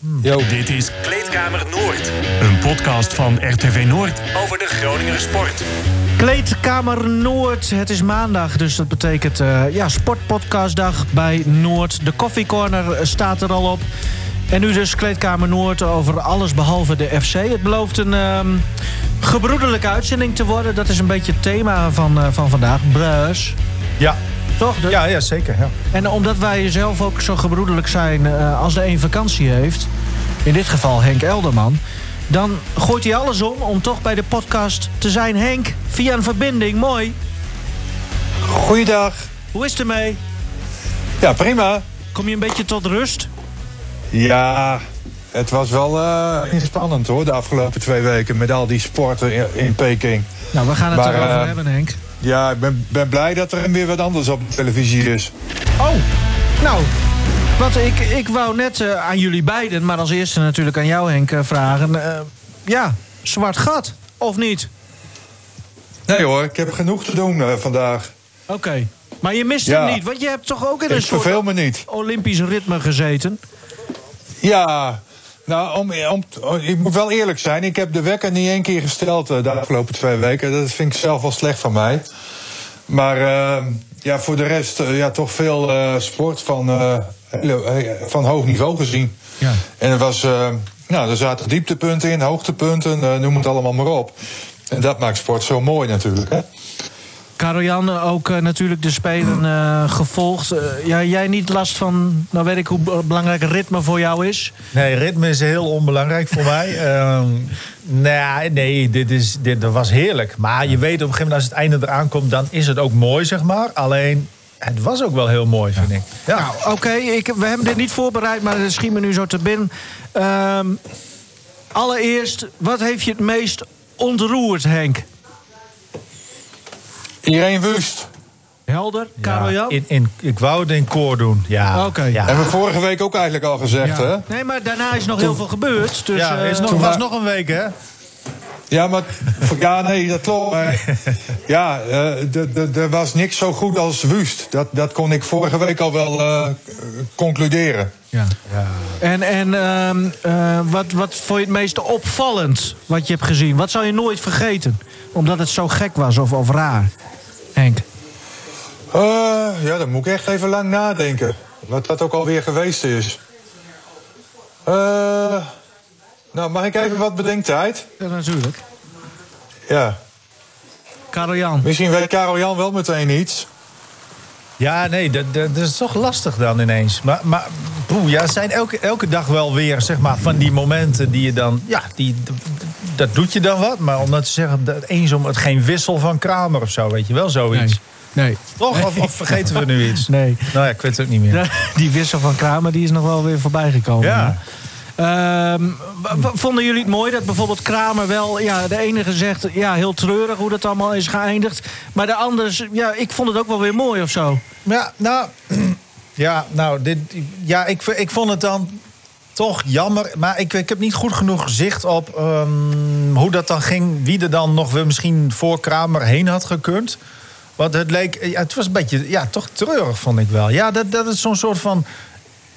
Yo. Dit is Kleedkamer Noord. Een podcast van RTV Noord over de Groninger sport. Kleedkamer Noord. Het is maandag, dus dat betekent eh, ja, sportpodcastdag bij Noord. De koffiecorner staat er al op. En nu dus Kleedkamer Noord over alles behalve de FC. Het belooft een ehm, gebroederlijke uitzending te worden. Dat is een beetje het thema van, eh, van vandaag. Bruis. Ja, Toch? De- ja, ja zeker. Ja. En omdat wij zelf ook zo gebroederlijk zijn eh, als de een vakantie heeft... in dit geval Henk Elderman... dan gooit hij alles om om toch bij de podcast te zijn. Henk, via een verbinding, mooi. Goeiedag. Hoe is het ermee? Ja, prima. Kom je een beetje tot rust? Ja, het was wel eh, spannend hoor, de afgelopen twee weken met al die sporten in, in Peking. Nou, we gaan het Maar, erover eh, hebben, Henk. Ja, ik ben, ben blij dat er weer wat anders op televisie is. Oh, nou... Want ik, ik wou net eh, aan jullie beiden, maar als eerste natuurlijk aan jou, Henk, eh, vragen. eh, ja, zwart gat, of niet? Nee hoor, ik heb genoeg te doen vandaag. Oké. Maar je mist Ja. hem niet, want je hebt toch ook in een Ik soort me niet. Olympisch ritme gezeten? Ja, nou, om, om, ik moet wel eerlijk zijn. Ik heb de wekker niet één keer gesteld eh, de afgelopen twee weken. Dat vind ik zelf wel slecht van mij. Maar eh, ja, voor de rest eh, ja, toch veel sport van, van hoog niveau gezien. Ja. En er, was, nou, er zaten dieptepunten in, hoogtepunten, noem het allemaal maar op. En dat maakt sport zo mooi natuurlijk. Hè? Karel-Jan, ook eh, natuurlijk de Spelen eh, gevolgd. Eh, ja, jij niet last van, nou weet ik hoe belangrijk ritme voor jou is. Nee, ritme is heel onbelangrijk voor mij. Ehm, nou ja, nee, dit, is, dit was heerlijk. Maar je weet op een gegeven moment als het einde eraan komt... dan is het ook mooi, zeg maar. Alleen, het was ook wel heel mooi, vind ik. Ja. Nou, oké, we hebben dit niet voorbereid, maar het schiet me nu zo te binnen. Ehm, allereerst, wat heeft je het meest ontroerd, Henk? Iedereen wust. Helder, Karel-Jan? in, in, ik wou het in koor doen, ja. Oké. Ja, Hebben we vorige week ook eigenlijk al gezegd, hè? Ja. Nee, maar daarna is nog heel veel gebeurd. Dus, ja eh, is nog, toen was wa- nog een week, hè? Ja, maar ja, nee, dat klopt. Maar, ja, eh, er was niks zo goed als Wust. Dat, dat kon ik vorige week al wel eh, concluderen. Ja. En, en ehm, eh, wat, wat vond je het meest opvallend wat je hebt gezien? Wat zou je nooit vergeten? Omdat het zo gek was of, of raar. Henk. Eh, ja, dan moet ik echt even lang nadenken. Wat dat ook alweer geweest is. Eh, nou, mag ik even wat bedenktijd? Ja, natuurlijk. Ja. Karel Jan. Misschien weet Karel Jan wel meteen iets. Ja, nee, dat, dat, dat is toch lastig dan ineens. Maar, maar poeh, ja, zijn elke, elke dag wel weer zeg maar, van die momenten die je dan... Ja, die, dat doet je dan wat. Maar om dat te zeggen, dat eens om het geen wissel van Kramer of zo, weet je wel, zoiets. Nee. Toch? Of, of vergeten we nu iets? Nee. Nou ja, ik weet het ook niet meer. Die wissel van Kramer die is nog wel weer voorbij gekomen. Ja. Ehm, vonden jullie het mooi dat bijvoorbeeld Kramer wel... Ja, de ene zegt ja, heel treurig hoe dat allemaal is geëindigd. Maar de andere, ja, ik vond het ook wel weer mooi of zo. Ja, nou, ja, nou dit, ja ik, ik vond het dan toch jammer. Maar ik, ik heb niet goed genoeg zicht op ehm, hoe dat dan ging. Wie er dan nog weer misschien voor Kramer heen had gekund. Want het leek, ja, het was een beetje, ja, toch treurig vond ik wel. Ja, dat, dat het zo'n soort van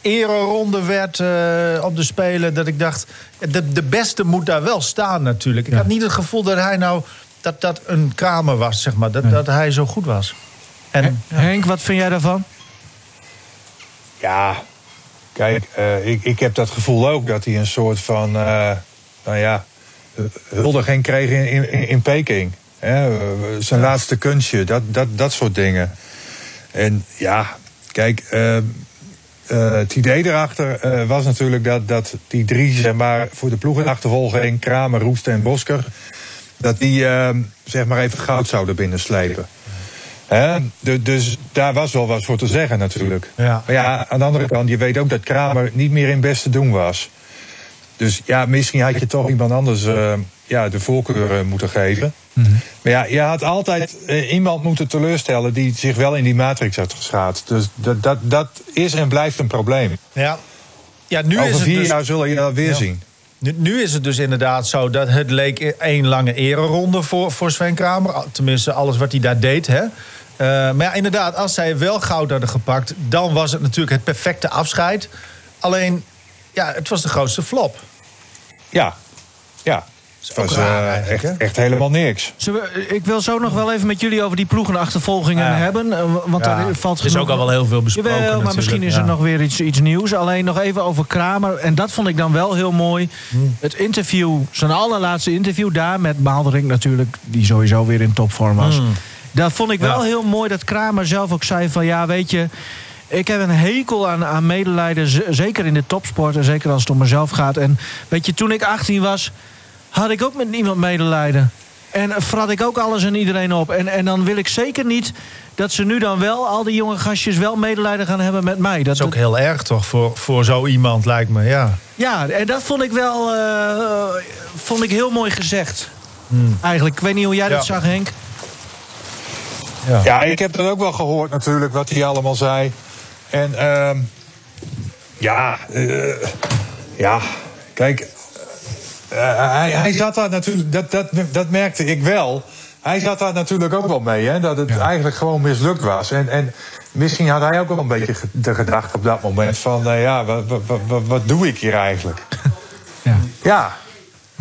ereronde werd eh, op de Spelen. Dat ik dacht, de, de beste moet daar wel staan natuurlijk. Ik had niet het gevoel dat hij nou, dat dat een Kramer was, zeg maar. Dat, dat hij zo goed was. En, Henk, wat vind jij daarvan? Ja, kijk, eh, ik, ik heb dat gevoel ook dat hij een soort van, eh, nou ja, huldiging kreeg in, in, in Peking. Hè, zijn laatste kunstje, dat, dat, dat soort dingen. En ja, kijk, eh, eh, het idee erachter was natuurlijk dat, dat die drie, zeg maar, voor de ploegenachtervolging, Kramer, Roesten en Bosker, dat die, eh, zeg maar, even goud zouden binnenslepen. Hè? Dus daar was wel wat voor te zeggen natuurlijk. Ja. Maar ja, aan de andere kant, je weet ook dat Kramer niet meer in beste doen was. Dus ja, misschien had je toch iemand anders eh, ja, de voorkeur eh, moeten geven. Maar ja, je had altijd eh, iemand moeten teleurstellen die zich wel in die matrix had geschaad. Dus dat, dat, dat is en blijft een probleem. Ja, ja nu, is Over het vier dus, jaar zullen je dat weer Ja. zien. nu, nu is het dus inderdaad zo dat het leek één lange ereronde voor, voor Sven Kramer. Tenminste, alles wat hij daar deed. Hè. Eh, maar ja, inderdaad, als zij wel goud hadden gepakt... dan was het natuurlijk het perfecte afscheid. Alleen, ja, het was de grootste flop. Ja, ja. Het was raar eh, echt, echt helemaal niks. We- ik wil zo nog wel even met jullie over die ploegenachtervolgingen Ja. hebben. eh, Want Ja, daar valt er is ook al wel heel veel besproken Jawel, maar natuurlijk, misschien is er nog weer iets, iets nieuws. Alleen nog even over Kramer. En dat vond ik dan wel heel mooi. Hmm. Het interview, zijn allerlaatste interview daar met Maalderink natuurlijk... die sowieso weer in topvorm was. Hmm. Daar vond ik wel Ja. heel mooi dat Kramer zelf ook zei van... ja, weet je, ik heb een hekel aan, aan medelijden. Zeker in de topsport en zeker als het om mezelf gaat. En weet je, toen ik 18 was, had ik ook met niemand medelijden. En frat ik ook alles en iedereen op. En, en dan wil ik zeker niet dat ze nu dan wel, al die jonge gastjes, wel medelijden gaan hebben met mij. Dat, Dat is ook heel erg toch voor, voor zo iemand, lijkt me. Ja. Ja, en dat vond ik wel eh, vond ik heel mooi gezegd. Hmm. Eigenlijk, ik weet niet hoe jij dat zag, Henk. Ja. Ja, ik heb dat ook wel gehoord natuurlijk, wat hij allemaal zei. En ehm, ja, eh, ja, kijk, eh, hij, hij zat daar natuurlijk, dat, dat, dat merkte ik wel. Hij zat daar natuurlijk ook wel mee, hè, dat het eigenlijk gewoon mislukt was. En, en misschien had hij ook wel een beetje de gedachte op dat moment van, eh, ja, wat, wat, wat, wat doe ik hier eigenlijk? Ja. Ja,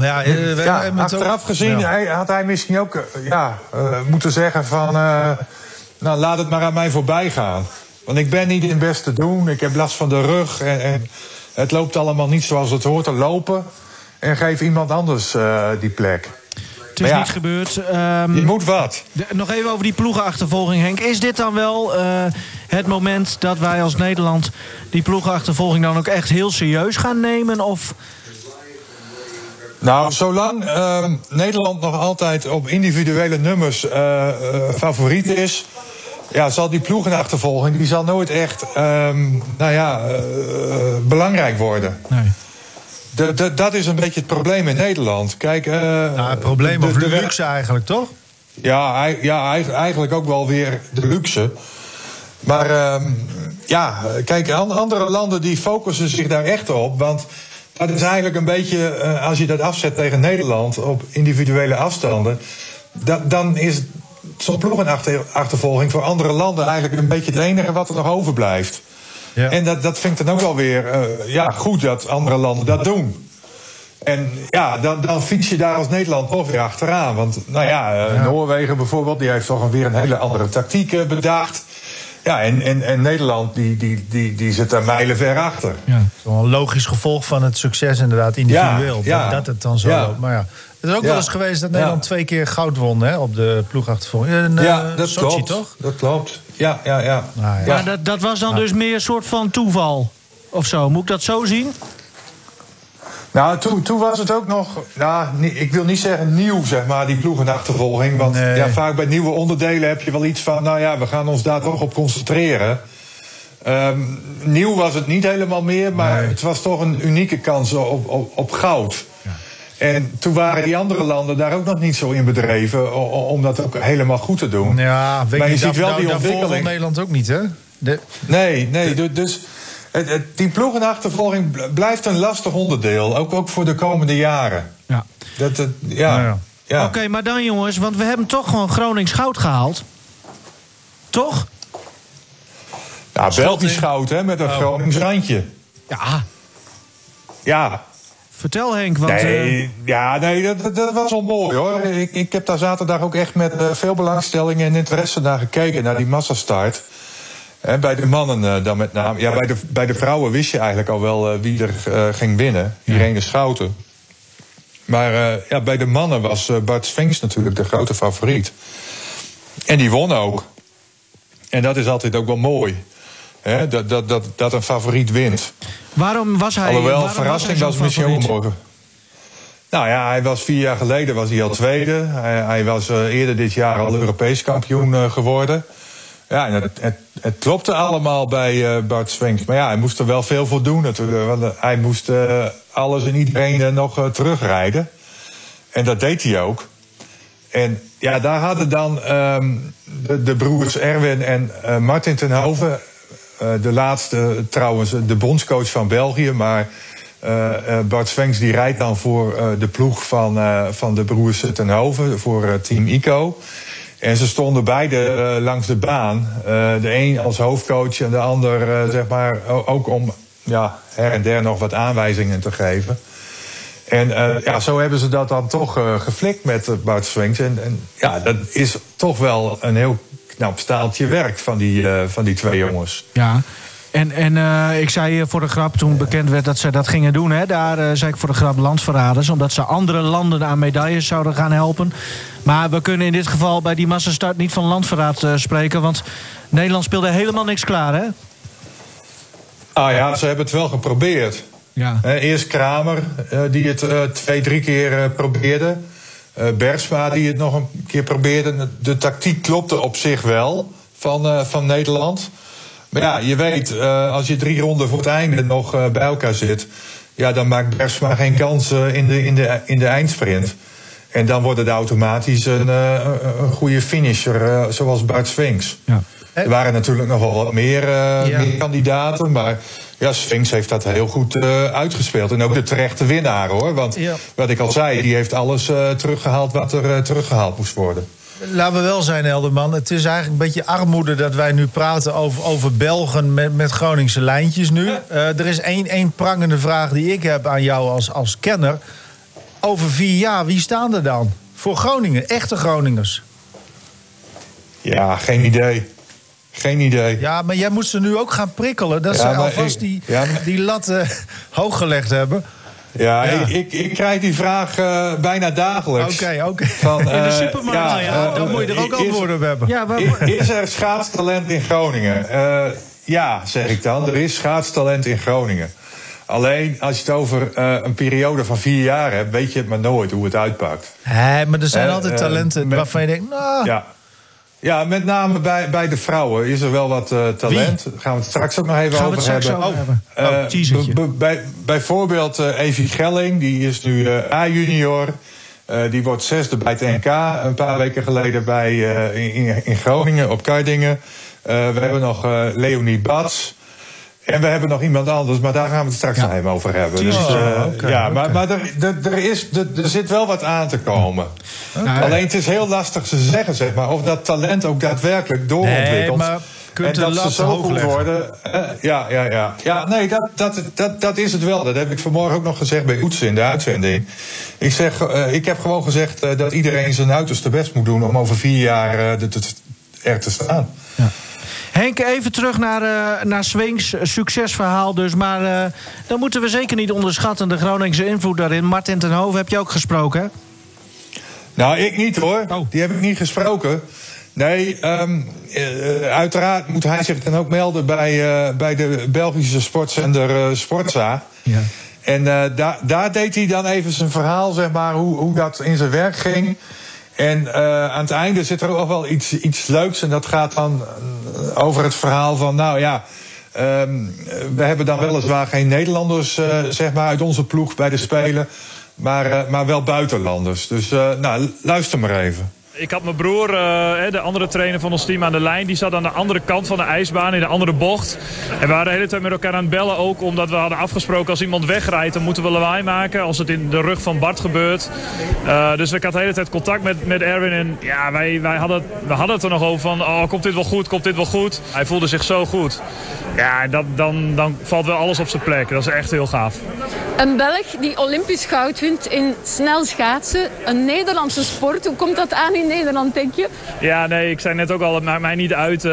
ja, eh, we ja, achteraf gezien Ja. hij, had hij misschien ook eh, ja, eh, moeten zeggen van... eh, nou, laat het maar aan mij voorbij gaan. Want ik ben niet in het beste doen. Ik heb last van de rug. En, en het loopt allemaal niet zoals het hoort te lopen. En geef iemand anders eh, die plek. Het is ja. niet gebeurd. Ehm, Je moet wat. de- nog even over die ploegenachtervolging, Henk. Is dit dan wel eh, het moment dat wij als Nederland die ploegenachtervolging dan ook echt heel serieus gaan nemen? Of Nou, zolang ehm, Nederland nog altijd op individuele nummers eh, favoriet is... Ja, zal die ploegenachtervolging die zal nooit echt ehm, nou ja, eh, belangrijk worden. nee? De, de- dat is een beetje het probleem in Nederland. Kijk, eh, Nou, het probleem de- of de- luxe eigenlijk, toch? Ja, ja eigen- eigenlijk ook wel weer de luxe. Maar ehm, ja, kijk, an- andere landen die focussen zich daar echt op. Want dat is eigenlijk een beetje, eh, als je dat afzet tegen Nederland op individuele afstanden. da- dan is zo'n ploegenachtervolging voor andere landen eigenlijk een beetje het enige wat er nog overblijft. Ja. En dat, dat vind ik dan ook wel weer eh, ja, goed dat andere landen dat doen. En ja, dan, dan fiets je daar als Nederland toch weer achteraan. Want nou ja, eh, Noorwegen bijvoorbeeld, die heeft toch weer een hele andere tactiek bedacht. Ja, en, en, en Nederland, die, die, die, die zit daar mijlen ver achter. Ja. Dat is wel een logisch gevolg van het succes inderdaad individueel. Ja, ja. Dat, dat het dan zo Ja. loopt. Maar ja, het is ook Ja. wel eens geweest dat Nederland Ja. twee keer goud won hè, op de ploegachtervolging. In eh, ja, dat Sochi, klopt. toch? Dat klopt. Ja, ja, ja. Nou, ja. Ja. Maar dat, dat was dan dus meer een soort van toeval. Of zo, moet ik dat zo zien? Nou, toen, toen was het ook nog, nou, ik wil niet zeggen nieuw, zeg maar, die ploegenachtervolging. Want Nee. ja, vaak bij nieuwe onderdelen heb je wel iets van, nou ja, we gaan ons daar toch op concentreren. Ehm, nieuw was het niet helemaal meer, maar Nee. het was toch een unieke kans op, op, op goud. En toen waren die andere landen daar ook nog niet zo in bedreven om dat ook helemaal goed te doen. Ja, weet Maar je niet, ziet wel die ontwikkeling. Nederland ook niet, hè? De, Nee, nee, du- dus die ploegenachtervolging bl- blijft een lastig onderdeel, ook, ook voor de komende jaren. Ja. Dat, het- ja. Nou ja. ja. Oké, maar dan jongens, want we hebben toch gewoon Gronings goud gehaald. Toch? Nou, Belgisch goud, hè, met een Gronings randje. Ja. Ja, Vertel Henk, want... eh, ja, nee dat, dat- was wel mooi hoor. Ik, ik heb daar zaterdag ook echt met eh, veel belangstelling en interesse naar gekeken, naar die massastart. En bij de mannen eh, dan met name. Ja, bij de, bij de vrouwen wist je eigenlijk al wel eh, wie er eh, ging winnen. Irene Schouten. Maar ja, bij de mannen was Bart Sphinx natuurlijk de grote favoriet. En die won ook. En dat is altijd ook wel mooi. Hè? Dat, dat, dat, dat een favoriet wint. waarom was hij... Alhoewel, verrassing was, was misschien ook. Nou ja, hij was vier jaar geleden was hij al tweede. Hij, hij was eerder dit jaar al Europees kampioen geworden. Ja, het, het, klopte allemaal bij eh, Bart Swings. Maar ja, hij moest er wel veel voor doen natuurlijk. Want eh, hij moest eh, alles en iedereen nog terugrijden. En dat deed hij ook. En ja, daar hadden dan ehm, de, de broers Erwin en Martin ten Hove... eh, de laatste trouwens de bondscoach van België... maar eh, Bart Svenks die rijdt dan voor de ploeg van, van de broers ten Hove... voor Team ICO. En ze stonden beide eh, langs de baan. Eh, de een als hoofdcoach en de ander eh, zeg maar ook om ja, her en der nog wat aanwijzingen te geven. En ja, zo hebben ze dat dan toch geflikt met Bart Swings. En, en, ja, dat is toch wel een heel knap staaltje werk van die, van die twee jongens. Ja. En, en uh, ik zei voor de grap, toen bekend werd dat ze dat gingen doen... Hè, daar uh, zei ik voor de grap landverraders... omdat ze andere landen aan medailles zouden gaan helpen. Maar we kunnen in dit geval bij die massastart niet van landverraad uh, spreken... want Nederland speelde helemaal niks klaar, hè? Ah ja, ze hebben het wel geprobeerd. Ja. eerst Kramer, die het twee, drie keer probeerde. Bergsma, die het nog een keer probeerde. De tactiek klopte op zich wel van, van Nederland... Maar ja, je weet, uh, als je drie ronden voor het einde nog uh, bij elkaar zit... Ja, dan maakt Bergsma geen kans uh, in, de, in, de, in de eindsprint. En dan wordt het automatisch een, een goede finisher, zoals Bart Swings. Ja. Er waren natuurlijk nog wel wat meer, ja. meer kandidaten, maar... Ja, Sphinx heeft dat heel goed uh, uitgespeeld. En ook de terechte winnaar hoor. Want ja. wat ik al zei, die heeft alles uh, teruggehaald wat er uh, teruggehaald moest worden. Laten we wel zijn, Elderman. Het is eigenlijk een beetje armoede dat wij nu praten over, over Belgen met, met Groningse lijntjes nu. er is één, één prangende vraag die ik heb aan jou als, als kenner. Over vier jaar, wie staan er dan? Voor Groningen, echte Groningers. Ja, geen idee. Geen idee. Ja, maar jij moet ze nu ook gaan prikkelen. Dat ja, ze alvast ik, die, ja, maar... die latten hoog gelegd hebben. Ja, ja. Ik, ik, ik, krijg die vraag uh, bijna dagelijks. Oké, okay, oké. Okay. In de supermarkt, ja, nou ja, uh, dan moet je er ook antwoorden op hebben. Ja. Is er schaatstalent in Groningen? Uh, ja, zeg ik dan. Er is schaatstalent in Groningen. Alleen als je het over een periode van vier jaar hebt, weet je het maar nooit hoe het uitpakt. Hé, maar er zijn altijd talenten met, waarvan je denkt, nou. Ja. Ja, met name bij, bij de vrouwen is er wel wat uh, talent. Daar gaan we het straks ook nog even gaan over we het hebben. Over hebben. Oh, uh, bij, bijvoorbeeld uh, Evie Gelling, die is nu A-junior. die wordt zesde bij het NK een paar weken geleden bij, in, in, Groningen op Kardingen. we hebben nog Leonie Bats. En we hebben nog iemand anders, maar daar gaan we het straks ja. nog even over hebben. Dus, uh, okay, ja, maar, maar er, er, is, er, er zit wel wat aan te komen. Okay. Alleen het is heel lastig te zeggen, zeg maar, of dat talent ook daadwerkelijk doorontwikkelt. Nee, maar en dat ze zo goed worden. Uh, ja, ja, ja. Ja, nee, dat, dat, dat, dat is het wel. Dat heb ik vanmorgen ook nog gezegd bij Oetsen in de uitzending. Ik, zeg, uh, ik heb gewoon gezegd dat iedereen zijn uiterste best moet doen om over vier jaar er te staan. Ja. Henk, even terug naar, uh, naar Swings succesverhaal dus. Maar uh, dan moeten we zeker niet onderschatten de Groningse invloed daarin. Martin ten heb je ook gesproken, hè? Nou, ik niet hoor. Oh. Die heb ik niet gesproken. Nee, um, uh, uiteraard moet hij zich dan ook melden bij, bij de Belgische sportzender Sportza. Ja. En daar, daar deed hij dan even zijn verhaal, zeg maar, hoe, hoe dat in zijn werk ging. En uh, aan het einde zit er ook wel iets, iets leuks. En dat gaat dan over het verhaal van, nou ja. Um, we hebben dan weliswaar geen Nederlanders uh, zeg maar, uit onze ploeg bij de Spelen. Maar, maar wel buitenlanders. Dus nou, luister maar even. Ik had mijn broer, uh, de andere trainer van ons team aan de lijn. Die zat aan de andere kant van de ijsbaan in de andere bocht. En we waren de hele tijd met elkaar aan het bellen ook. Omdat we hadden afgesproken als iemand wegrijdt dan moeten we lawaai maken. Als het in de rug van Bart gebeurt. Uh, dus ik had de hele tijd contact met, met Erwin. En ja, wij, wij hadden, we hadden het er nog over van... Oh, komt dit wel goed, komt dit wel goed? Hij voelde zich zo goed. Ja, dan, dan valt wel alles op zijn plek. Dat is echt heel gaaf. Een Belg die Olympisch goud wint in snel schaatsen. Een Nederlandse sport. Hoe komt dat aan in Nederland, denk je? Ja, nee, ik zei net ook al, het maakt mij niet uit uh,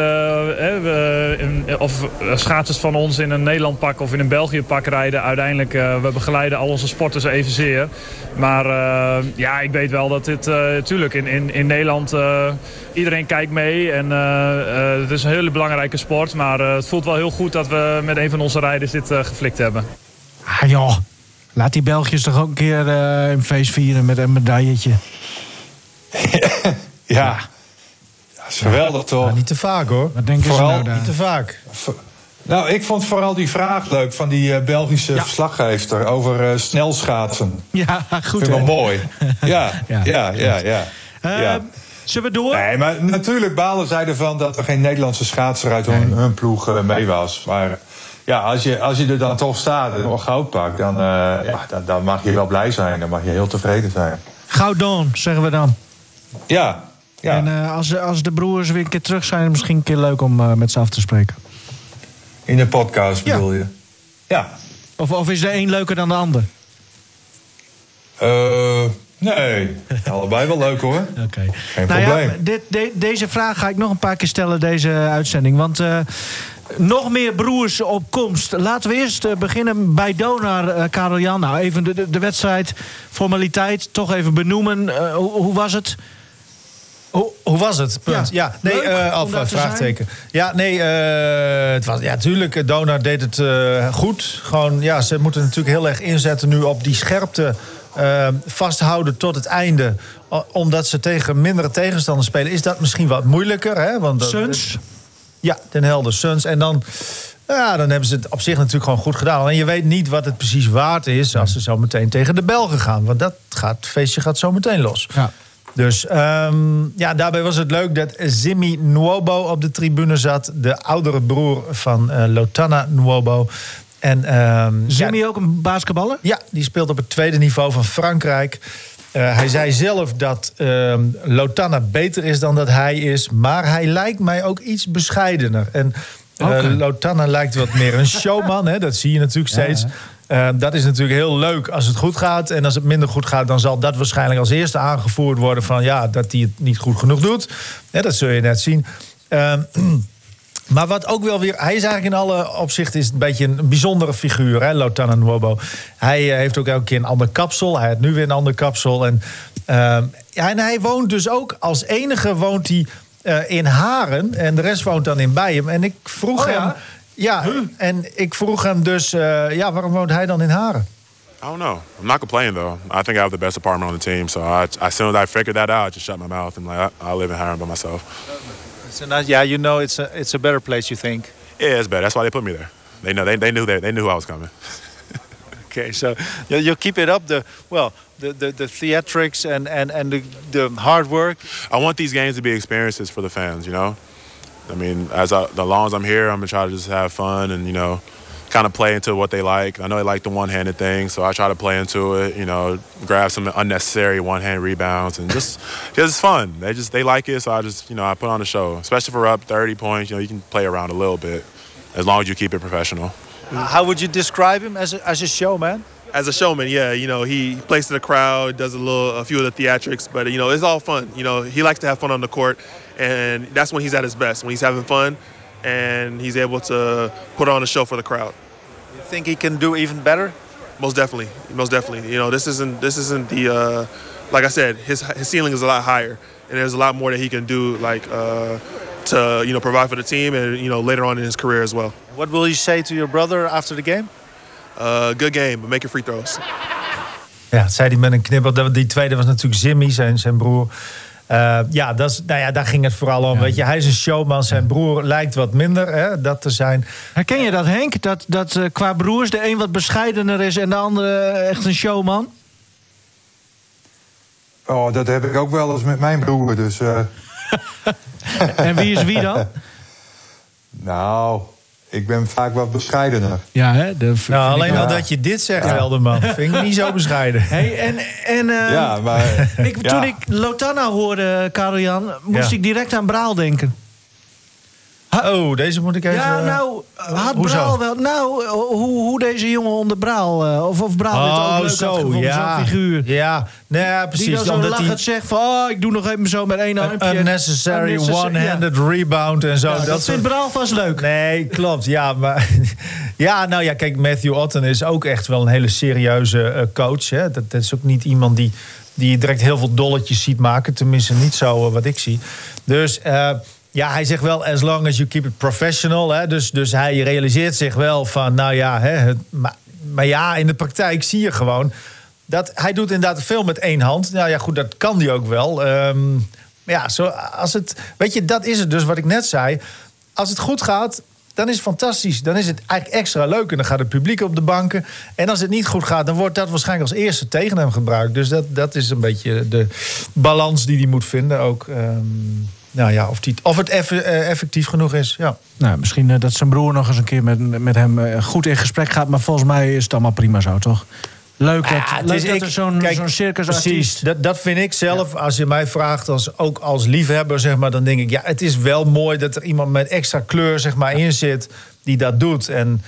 hè, we, in, of schaatsers van ons in een Nederland pak of in een België pak rijden. Uiteindelijk, uh, we begeleiden al onze sporters evenzeer. Maar uh, ja, ik weet wel dat dit, natuurlijk, in, in, in Nederland, iedereen kijkt mee. En het is een hele belangrijke sport. Maar het voelt wel heel goed dat we met een van onze rijders dit geflikt hebben. Ah joh, laat die Belgiërs toch ook een keer een feest vieren met een medailletje. ja. Dat is geweldig toch? Nou, niet te vaak hoor. Wat denken vooral, ze nou daar? Niet te vaak. Nou, ik vond vooral die vraag leuk van die uh, Belgische ja. verslaggever over uh, snelschaatsen. Ja, goed. Vind ik wel mooi. Ja, ja, ja, ja. ja, uh, ja. Zullen we door? Nee, maar natuurlijk balen zij ervan dat er geen Nederlandse schaatser uit hun, hun ploeg mee was. Maar ja, als je, als je er dan toch staat en nog goud pakt, dan, ja, dan, dan mag je wel blij zijn. Dan mag je heel tevreden zijn. Goudon, zeggen we dan. Ja. ja. En uh, als, als de broers weer een keer terug zijn, misschien een keer leuk om uh, met ze af te spreken. In de podcast bedoel ja. je? Ja. Of, of is de een leuker dan de ander? Eh, nee, allebei wel leuk hoor. Oké. Geen Nou probleem. ja, dit, de- deze vraag ga ik nog een paar keer stellen, deze uitzending. Want eh, nog meer broers op komst. Laten we eerst eh, beginnen bij Donar, eh Karel Jan. Nou, even de, de, de wedstrijd, formaliteit, toch even benoemen. Eh, hoe, hoe was het? Hoe, hoe was het? Punt. Ja. Ja, nee, Leuk eh, of eh, vraagteken. Ja, nee, eh, het was, ja, tuurlijk, Donar deed het eh, goed. Gewoon, ja, ze moeten natuurlijk heel erg inzetten nu op die scherpte. eh, vasthouden tot het einde. Omdat ze tegen mindere tegenstanders spelen, is dat misschien wat moeilijker. Hè? Want Suns? Ja, Den Helder, Suns. En dan, ja, dan hebben ze het op zich natuurlijk gewoon goed gedaan. En je weet niet wat het precies waard is als ze zo meteen tegen de Belgen gaan. Want dat gaat, het feestje gaat zo meteen los. Ja. Dus ehm, ja, daarbij was het leuk dat Zimmy Nwobo op de tribune zat. De oudere broer van eh, Lotana Nwobo. En, ehm, Zimmy ja, ook een basketballer? ja, die speelt op het tweede niveau van Frankrijk. Eh, hij zei zelf dat ehm, Lotana beter is dan dat hij is. Maar hij lijkt mij ook iets bescheidener. En Oké. Lotana lijkt wat meer een showman. Hè? Dat zie je natuurlijk steeds. Eh, dat is natuurlijk heel leuk als het goed gaat. En als het minder goed gaat, dan zal dat waarschijnlijk als eerste aangevoerd worden van ja, dat hij het niet goed genoeg doet. Dat zul je net zien. Ehm, maar wat ook wel weer... Hij is eigenlijk in alle opzichten is een beetje een bijzondere figuur, hè, Lotana Nwobo. Hij eh, heeft ook elke keer een ander kapsel. Hij heeft nu weer een ander kapsel. En, ehm, en hij woont dus ook... Als enige woont hij eh, in Haren. En de rest woont dan in Bijen. En ik vroeg Oh ja? hem... Ja, en ik vroeg hem dus... eh, ja, waarom woont hij dan in Haren? I don't know. I'm not complaining though. I think I have the best apartment on the team. So I, as soon as I figured that out, I just shut my mouth and like I, I live in Harlem by myself. So now, yeah, you know it's a it's a better place. You think? Yeah, it's better. That's why they put me there. They know they, they knew they, they knew I was coming. Okay, so you, you keep it up. The well, the the, the theatrics and and and the, the hard work. I want these games to be experiences for the fans. You know, I mean, as I, the long as I'm here, I'm gonna try to just have fun and you know, kind of play into what they like. I know they like the one-handed thing, so I try to play into it. You know, grab some unnecessary one-hand rebounds and just just fun. They just they like it, so I just you know I put on a show. Especially if we're up 30 points, you know, you can play around a little bit as long as you keep it professional. Uh, how would you describe him as a, as a showman? as a showman, yeah, you know, he plays to the crowd, does a little, a few of the theatrics, but you know, it's all fun. You know, he likes to have fun on the court, and that's when he's at his best. When he's having fun, and he's able to put on a show for the crowd. You think he can do even better? Most definitely, most definitely. You know, this isn't this isn't the uh, like I said, his his ceiling is a lot higher, and there's a lot more that he can do, like uh, to you know provide for the team, and you know later on in his career as well. What will you say to your brother after the game? Uh, good game, but make your free throws. Ja, zei hij met een knippel. Dat- Die tweede was natuurlijk Zimmy, zijn, zijn broer. Eh, ja, dat is, nou ja, daar ging het vooral om. Weet je, hij is een showman. Zijn broer lijkt wat minder hè, dat te zijn. Herken je dat, Henk? Dat, dat eh, qua broers de een wat bescheidener is en de andere eh, echt een showman? Oh, dat heb ik ook wel eens met mijn broer. Dus, eh, En wie is wie dan? nou, ik ben vaak wat bescheidener. Ja, hè? De, Nou, alleen Ja. al dat je dit zegt, Welderman, vind ik niet zo bescheiden. Hey, en en eh, Ja, maar... ik, ja. toen ik Lotana hoorde, Karel Jan, moest Ja. ik direct aan Braal denken. Oh, deze moet ik even... Ja, nou, had hoezo? Braal wel... Nou, eh, hoe, hoe deze jongen onder Braal... eh, of, of Braal dit ook Oh, leuk had zo, gevonden, ja. zo'n figuur. Ja, nee, ja, Die precies. dan zo omdat lachend zegt van... Oh, ik doe nog even zo met één armpje. een unnecessary Unnecessary, one-handed rebound en zo. Ja, dat dat soort Braal vast leuk. Nee, klopt. Ja, maar ja, nou ja, kijk, Matthew Otten is ook echt wel een hele serieuze eh, coach. Hè. Dat, dat is ook niet iemand die, die direct heel veel dolletjes ziet maken. Tenminste, niet zo eh, wat ik zie. Dus eh, ja, hij zegt wel, as long as you keep it professional. Hè. Dus, dus hij realiseert zich wel van, nou ja, hè, het, maar, maar ja, in de praktijk zie je gewoon dat hij doet inderdaad veel met één hand. Nou ja, goed, dat kan hij ook wel. Ehm, ja, zo, als het, weet je, dat is het dus wat ik net zei. Als het goed gaat, dan is het fantastisch. Dan is het eigenlijk extra leuk en dan gaat het publiek op de banken. En als het niet goed gaat, dan wordt dat waarschijnlijk als eerste tegen hem gebruikt. Dus dat, dat is een beetje de balans die hij moet vinden ook. Ehm, nou ja, of, die, of het eff- eh, effectief genoeg is. Ja. Nou, misschien eh, dat zijn broer nog eens een keer met, met hem eh, goed in gesprek gaat. Maar volgens mij is het allemaal prima zo, toch? Leuk dat, Ja, het leuk is- dat ik- er zo'n kijk, zo'n circusartiest... Precies, dat, dat vind ik zelf. Als je mij vraagt, als, ook als liefhebber, zeg maar, dan denk ik... ja, het is wel mooi dat er iemand met extra kleur zeg maar, in zit die dat doet. En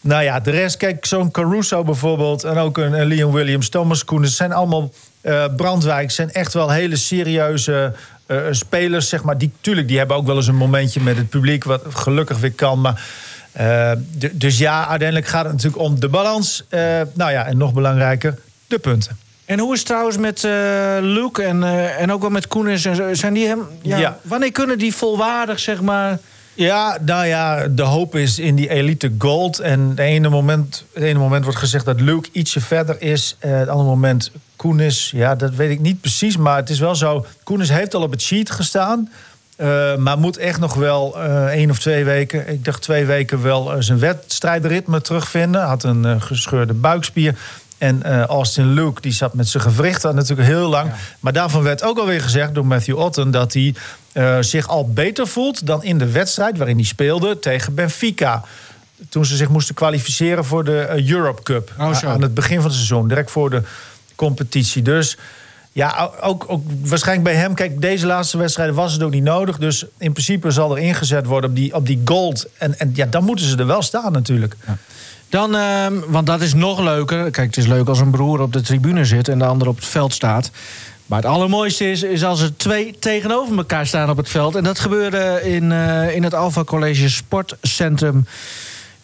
Nou ja, de rest, kijk, zo'n Caruso bijvoorbeeld... en ook een, een Liam Williams, Thomas Koenen... zijn allemaal eh Brandwijk, zijn echt wel hele serieuze eh, spelers, zeg maar. Die, tuurlijk, die hebben ook wel eens een momentje met het publiek... wat gelukkig weer kan, maar... eh, dus ja, uiteindelijk gaat het natuurlijk om de balans. Eh, nou ja, en nog belangrijker, de punten. En hoe is het trouwens met eh, Luke en, eh, en ook wel met Koenis? en zo? Zijn die hem... Ja, Ja. Wanneer kunnen die volwaardig, zeg maar... Ja, nou ja, de hoop is in die elite gold. En het ene moment, het ene moment wordt gezegd dat Luke ietsje verder is. Eh, het andere moment Koenis, ja, dat weet ik niet precies. Maar het is wel zo, Koenis heeft al op het sheet gestaan. eh, maar moet echt nog wel eh één of twee weken, ik dacht twee weken wel zijn wedstrijdritme terugvinden. Had een gescheurde buikspier. En eh, Austin Luke, die zat met zijn gewrichten natuurlijk heel lang. Maar daarvan werd ook alweer gezegd door Matthew Otten... dat hij eh, zich al beter voelt dan in de wedstrijd waarin hij speelde tegen Benfica. Toen ze zich moesten kwalificeren voor de eh, Europe Cup. Oh, zo. Aan het begin van het seizoen, direct voor de competitie. Dus ja, ook, ook waarschijnlijk bij hem... Kijk, deze laatste wedstrijden was het ook niet nodig. Dus in principe zal er ingezet worden op die, op die gold. En, en ja, dan moeten ze er wel staan natuurlijk. Dan, ehm, want dat is nog leuker. Kijk, het is leuk als een broer op de tribune zit en de ander op het veld staat. Maar het allermooiste is, is als er twee tegenover elkaar staan op het veld. En dat gebeurde in, eh, in het Alpha College Sportcentrum.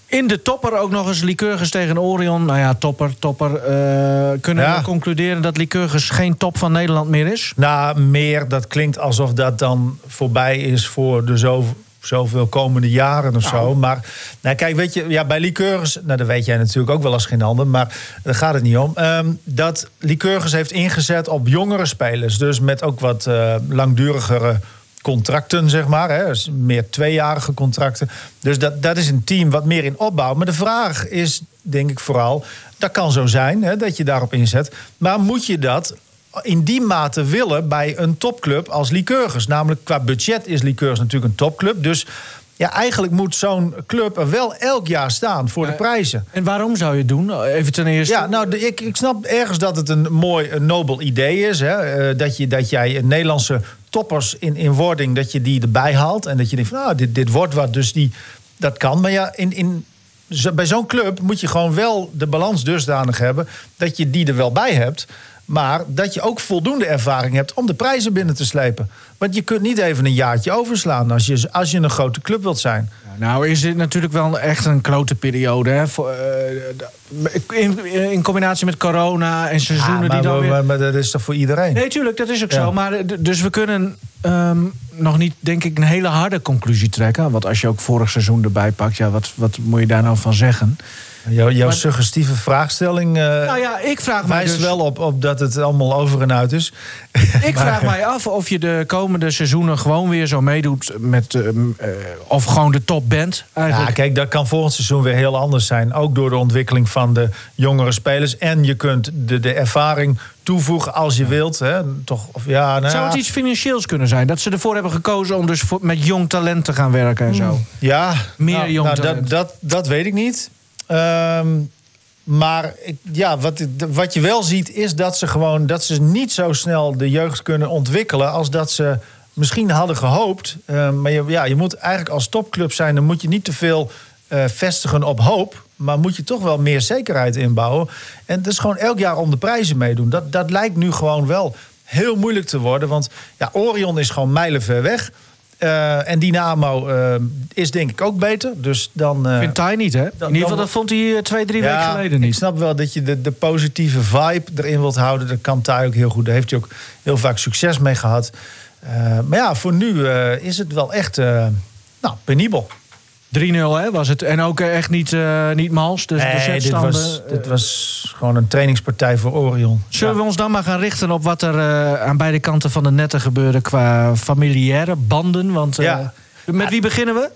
In de topper ook nog eens Lycurgus tegen Orion. Nou ja, topper, topper. Eh, kunnen Ja. we concluderen dat Lycurgus geen top van Nederland meer is? Nou, meer, dat klinkt alsof dat dan voorbij is voor de zo, zoveel komende jaren of zo. Maar nou, kijk, weet je, ja, bij Lycurgus, nou, dat weet jij natuurlijk ook wel als geen ander, maar daar gaat het niet om. Ehm, dat Lycurgus heeft ingezet op jongere spelers, dus met ook wat eh, langdurigere contracten, zeg maar. Hè, dus meer tweejarige contracten. Dus dat, dat is een team wat meer in opbouw. Maar de vraag is, denk ik vooral, dat kan zo zijn hè, dat je daarop inzet. Maar moet je dat in die mate willen bij een topclub als Lycurgus? Namelijk qua budget is Lycurgus natuurlijk een topclub. Dus ja, eigenlijk moet zo'n club er wel elk jaar staan voor de prijzen. En waarom zou je het doen? Even ten eerste. Ja, nou, ik, ik snap ergens dat het een mooi, een nobel idee is. Hè? eh, dat, je, dat jij Nederlandse toppers in, in wording, dat je die erbij haalt. En dat je denkt van, nou, dit, dit wordt wat, dus die, dat kan. Maar ja, in, in, bij zo'n club moet je gewoon wel de balans dusdanig hebben... dat je die er wel bij hebt. Maar dat je ook voldoende ervaring hebt om de prijzen binnen te slepen. Want je kunt niet even een jaartje overslaan als je, als je een grote club wilt zijn. Nou is dit natuurlijk wel echt een klote periode. Hè? Voor, eh, in, in combinatie met corona en seizoenen maar, die dan weer... maar, maar dat is toch voor iedereen? Nee, tuurlijk, dat is ook Ja. zo. Maar dus we kunnen ehm, nog niet, denk ik, een hele harde conclusie trekken. Want als je ook vorig seizoen erbij pakt, ja, wat, wat moet je daar nou van zeggen? Jouw, jouw Maar- suggestieve vraagstelling eh, Nou ja, ik vraag mij dus... wel op, op dat het allemaal over en uit is. Ik vraag mij af of je de komende seizoenen gewoon weer zo meedoet met... ehm, eh, of gewoon de top bent, Ja, eigenlijk. kijk, dat kan volgend seizoen weer heel anders zijn. Ook door de ontwikkeling van de jongere spelers. En je kunt de, de ervaring toevoegen als je wilt. Hè. Toch, of, ja, nou, Zou het ja. iets financieels kunnen zijn? Dat ze ervoor hebben gekozen om dus voor- met jong talent te gaan werken en zo? Ja, Meer nou, jong nou, talent. dat, dat, dat weet ik niet. Ehm, maar ik, ja, wat, wat je wel ziet is dat ze gewoon dat ze niet zo snel de jeugd kunnen ontwikkelen als dat ze misschien hadden gehoopt. Ehm, maar je, ja, je moet eigenlijk als topclub zijn, dan moet je niet te veel eh, vestigen op hoop. Maar moet je toch wel meer zekerheid inbouwen. En dat is gewoon elk jaar om de prijzen meedoen. Dat, dat lijkt nu gewoon wel heel moeilijk te worden. Want ja, Orion is gewoon mijlenver weg. Eh, en Dynamo eh, is denk ik ook beter. Dus dan. eh, Vindt hij niet, hè? In ieder geval, dat vond hij twee, drie weken geleden Ik niet. snap wel dat je de, de positieve vibe erin wilt houden. Dat kan Thai ook heel goed. Daar heeft hij ook heel vaak succes mee gehad. Eh, maar ja, voor nu is het wel echt nou, penibel. 3-0 hè, was het. En ook eh, echt niet, eh, niet mals. Dus de dit was, eh, dit was gewoon een trainingspartij voor Orion. Zullen we ons dan maar gaan richten op wat er aan beide kanten van de netten gebeurde qua familiaire banden? Want Ja. met wie beginnen we?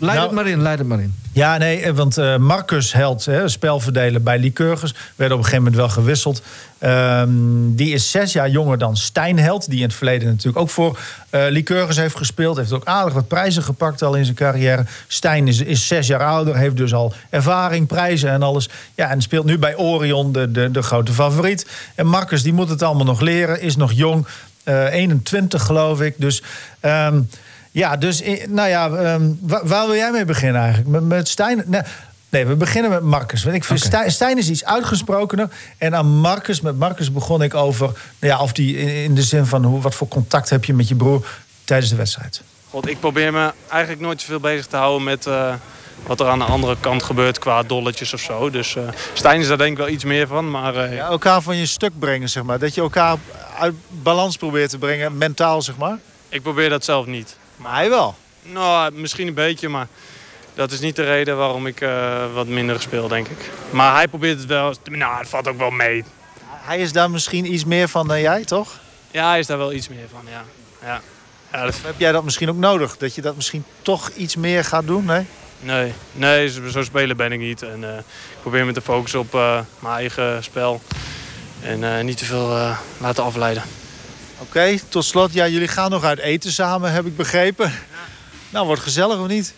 Leid Nou- het maar in, leid het maar in. Ja, nee, eh, want eh, Marcus Held, hè, spelverdeler bij Lycurgus, werd op een gegeven moment wel gewisseld. Ehm, die is zes jaar jonger dan Stijn Held, die in het verleden natuurlijk ook voor eh Lycurgus heeft gespeeld. Heeft ook aardig wat prijzen gepakt al in zijn carrière. Stijn is, is zes jaar ouder, heeft dus al ervaring, prijzen en alles. Ja, en speelt nu bij Orion, de, de, de grote favoriet. En Marcus, die moet het allemaal nog leren, is nog jong, eh 21 geloof ik. Dus. ehm, ja, dus nou ja, ehm, waar, waar wil jij mee beginnen eigenlijk? Met, met Stijn? Nee, we beginnen met Marcus. Want ik vind. Stijn, Stijn is iets uitgesprokener. En aan Marcus, met Marcus begon ik over... Nou ja, of die in, in de zin van hoe, wat voor contact heb je met je broer tijdens de wedstrijd. God, ik probeer me eigenlijk nooit zoveel bezig te houden met eh, wat er aan de andere kant gebeurt qua dolletjes of zo. Dus eh Stijn is daar denk ik wel iets meer van. Maar eh, Ja, elkaar van je stuk brengen, zeg maar. Dat je elkaar uit balans probeert te brengen, mentaal, zeg maar. ik probeer dat zelf niet. Maar hij wel. Nou, misschien een beetje, maar dat is niet de reden waarom ik eh, wat minder speel, denk ik. Maar hij probeert het wel. Nou, het valt ook wel mee. Hij is daar misschien iets meer van dan jij, toch? Ja, hij is daar wel iets meer van, ja. ja. ja dat, Heb jij dat misschien ook nodig? Dat je dat misschien toch iets meer gaat doen? Nee? nee, nee, zo spelen ben ik niet. En, eh, ik probeer me te focussen op eh, mijn eigen spel. En niet te veel laten afleiden. Oké, tot slot. Ja, jullie gaan nog uit eten samen, heb ik begrepen. Nou, wordt gezellig of niet?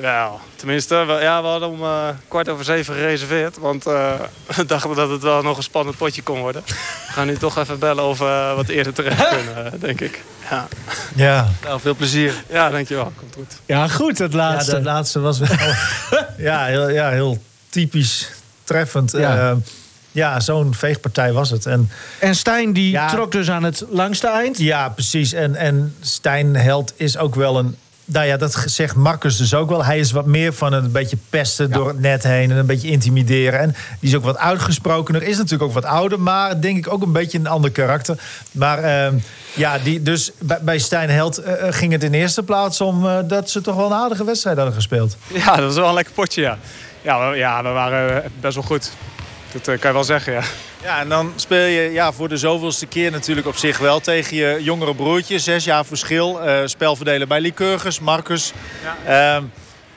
Wel, tenminste, we, ja, we hadden om eh, kwart over zeven gereserveerd. Want eh, we dachten dat het wel nog een spannend potje kon worden. We gaan nu toch even bellen of we wat eerder terecht kunnen, eh, denk ik. Ja. Ja, nou, veel plezier. ja, dankjewel. Komt goed. Ja, goed, het laatste. Ja, dat laatste was wel ja, heel, ja, heel typisch treffend. Ja. Ja, zo'n veegpartij was het. En En Stijn die Ja. trok dus aan het langste eind. ja, precies. En, en Stijn Held is ook wel een... Nou ja, dat zegt Marcus dus ook wel. Hij is wat meer van een beetje pesten door het net heen... en een beetje intimideren. En die is ook wat uitgesprokener. Is natuurlijk ook wat ouder, maar denk ik ook een beetje een ander karakter. Maar ehm, ja, die, dus bij, bij Stijn Held eh, eh, ging het in eerste plaats om... eh, dat ze toch wel een aardige wedstrijd hadden gespeeld. Ja, dat was wel een lekker potje, ja. Ja, we, ja, we waren best wel goed. Dat eh, kan je wel zeggen, ja. Ja, en dan speel je ja, voor de zoveelste keer natuurlijk op zich wel tegen je jongere broertje. Zes jaar verschil. eh spel verdelen bij Lycurgus, Marcus. Ja.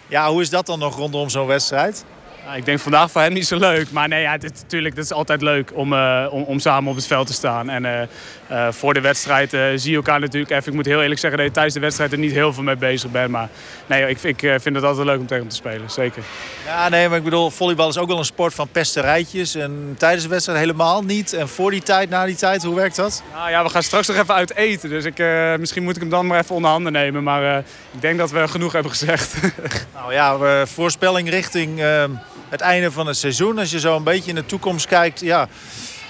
ja, hoe is dat dan nog rondom zo'n wedstrijd? Ik denk vandaag voor hem niet zo leuk. Maar nee, ja, het, is natuurlijk, het is altijd leuk om, eh, om, om samen op het veld te staan. En eh, eh, voor de wedstrijd zie je elkaar natuurlijk even. Ik moet heel eerlijk zeggen dat je tijdens de wedstrijd er niet heel veel mee bezig bent. Maar nee, ik, ik vind het altijd leuk om tegen hem te spelen. Zeker. Ja, nee, maar ik bedoel, volleybal is ook wel een sport van pesterijtjes. En tijdens de wedstrijd helemaal niet. En voor die tijd, na die tijd, hoe werkt dat? Nou ja, we gaan straks nog even uit eten. Dus ik, misschien moet ik hem dan maar even onder handen nemen. Maar ik denk dat we genoeg hebben gezegd. Nou ja, eh, voorspelling richting eh, het einde van het seizoen. Als je zo een beetje in de toekomst kijkt, ja...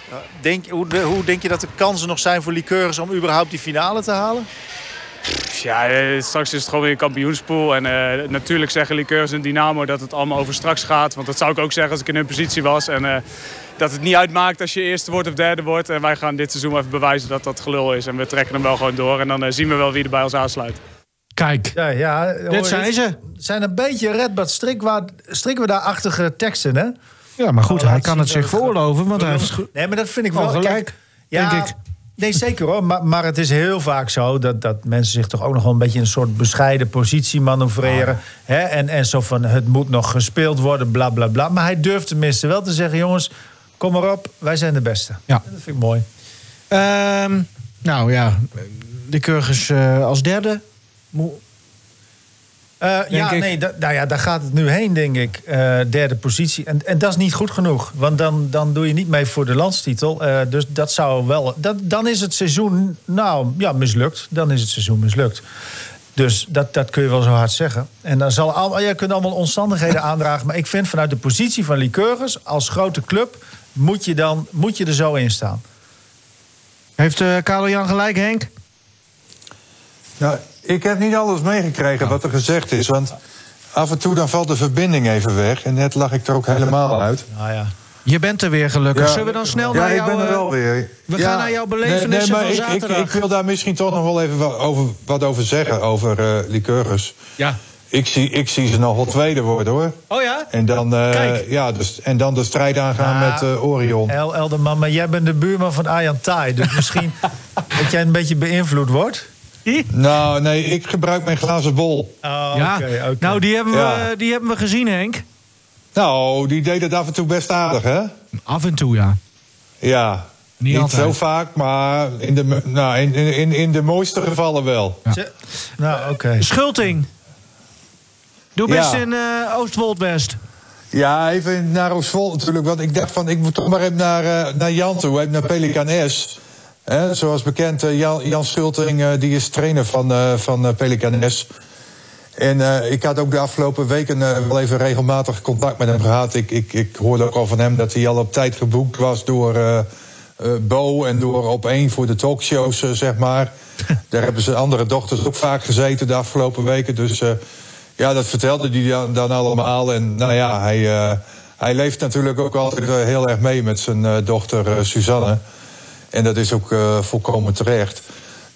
eh, Denk, hoe, hoe denk je dat de kansen nog zijn voor Lycurgus om überhaupt die finale te halen? Ja, eh, straks is het gewoon weer een kampioenspool. En eh, natuurlijk zeggen Liqueurs en Dynamo dat het allemaal over straks gaat. Want dat zou ik ook zeggen als ik in hun positie was. En dat het niet uitmaakt als je eerste wordt of derde wordt. En wij gaan dit seizoen even bewijzen dat dat gelul is. En we trekken hem wel gewoon door. En dan zien we wel wie er bij ons aansluit. Kijk, Ja, ja, dit zijn ze. Het zijn een beetje redbad strikwa-achtige teksten, hè? Ja, maar goed, Oh, hij kan het zich veroorloven. Want hij heeft Nee, maar dat vind ik wel wel gelijk, Kijk, ja, denk ik. Nee, zeker hoor. Maar, maar het is heel vaak zo dat, dat mensen zich toch ook nog wel een beetje in een soort bescheiden positie manoeuvreren. Hè? En, en zo van het moet nog gespeeld worden, bla bla bla. Maar hij durft tenminste wel te zeggen: jongens, kom maar op, wij zijn de beste. Ja. Dat vind ik mooi. Ehm, nou ja, de Kurgers eh, als derde. Eh, ja, ik. nee, da- nou ja, daar gaat het nu heen, denk ik. Eh, derde positie. En, en dat is niet goed genoeg. Want dan, dan doe je niet mee voor de landstitel. Eh, dus dat zou wel. Dat, dan is het seizoen, nou ja, mislukt. Dan is het seizoen mislukt. Dus dat, dat kun je wel zo hard zeggen. En dan zal al, je kunt allemaal omstandigheden aandragen. Maar ik vind vanuit de positie van Lycurgus als grote club. moet je, dan, moet je er zo in staan. Heeft eh Karel Jan gelijk, Henk? Nou, ik heb niet alles meegekregen wat er gezegd is. Want af en toe dan valt de verbinding even weg. En net lag ik er ook helemaal uit. Nou ja. Je bent er weer gelukkig. Ja. Zullen we dan snel ja, naar ik jou... ben er eh, wel weer. we Ja. gaan naar jouw belevenissen maar van ik, ik, zaterdag. ik wil daar misschien toch nog wel even wat over, wat over zeggen, over eh Lycurgus. Ja. Ik zie, ik zie ze nog wel tweede worden, hoor. Oh ja? En dan, eh, Kijk. ja, dus, en dan de strijd aangaan Ja. met eh, Orion. El Elderman, maar jij bent de buurman van Arjan Thai. Dus misschien dat jij een beetje beïnvloed wordt. Nou, nee, ik gebruik mijn glazen bol. Oh, ja. oké, oké. Nou, die hebben, Ja. we, die hebben we gezien, Henk. Nou, die deed het af en toe best aardig, hè? Af en toe, ja. Ja. Niet Niet, zo vaak, maar in de, nou, in, in, in, in de mooiste gevallen wel. Nou, oké. Schulting. Doe Ja. best in eh Oostwold-West. Ja, even naar Oostvold natuurlijk. Want ik dacht van, ik moet toch maar even naar, eh, naar Jan toe, even naar Pelican S. Hè, zoals bekend, eh, Jan, Jan Schulting, eh, die is trainer van, eh van eh, Pelican S. En uh, ik had ook de afgelopen weken uh, wel even regelmatig contact met hem gehad. Ik, ik, ik hoorde ook al van hem dat hij al op tijd geboekt was door uh, Bo en door op één voor de talkshows, zeg maar. Daar hebben zijn andere dochters ook vaak gezeten de afgelopen weken. Dus ja, dat vertelde hij dan, dan, allemaal. En nou ja, hij, hij leeft natuurlijk ook altijd heel erg mee met zijn dochter Suzanne. En dat is ook volkomen terecht.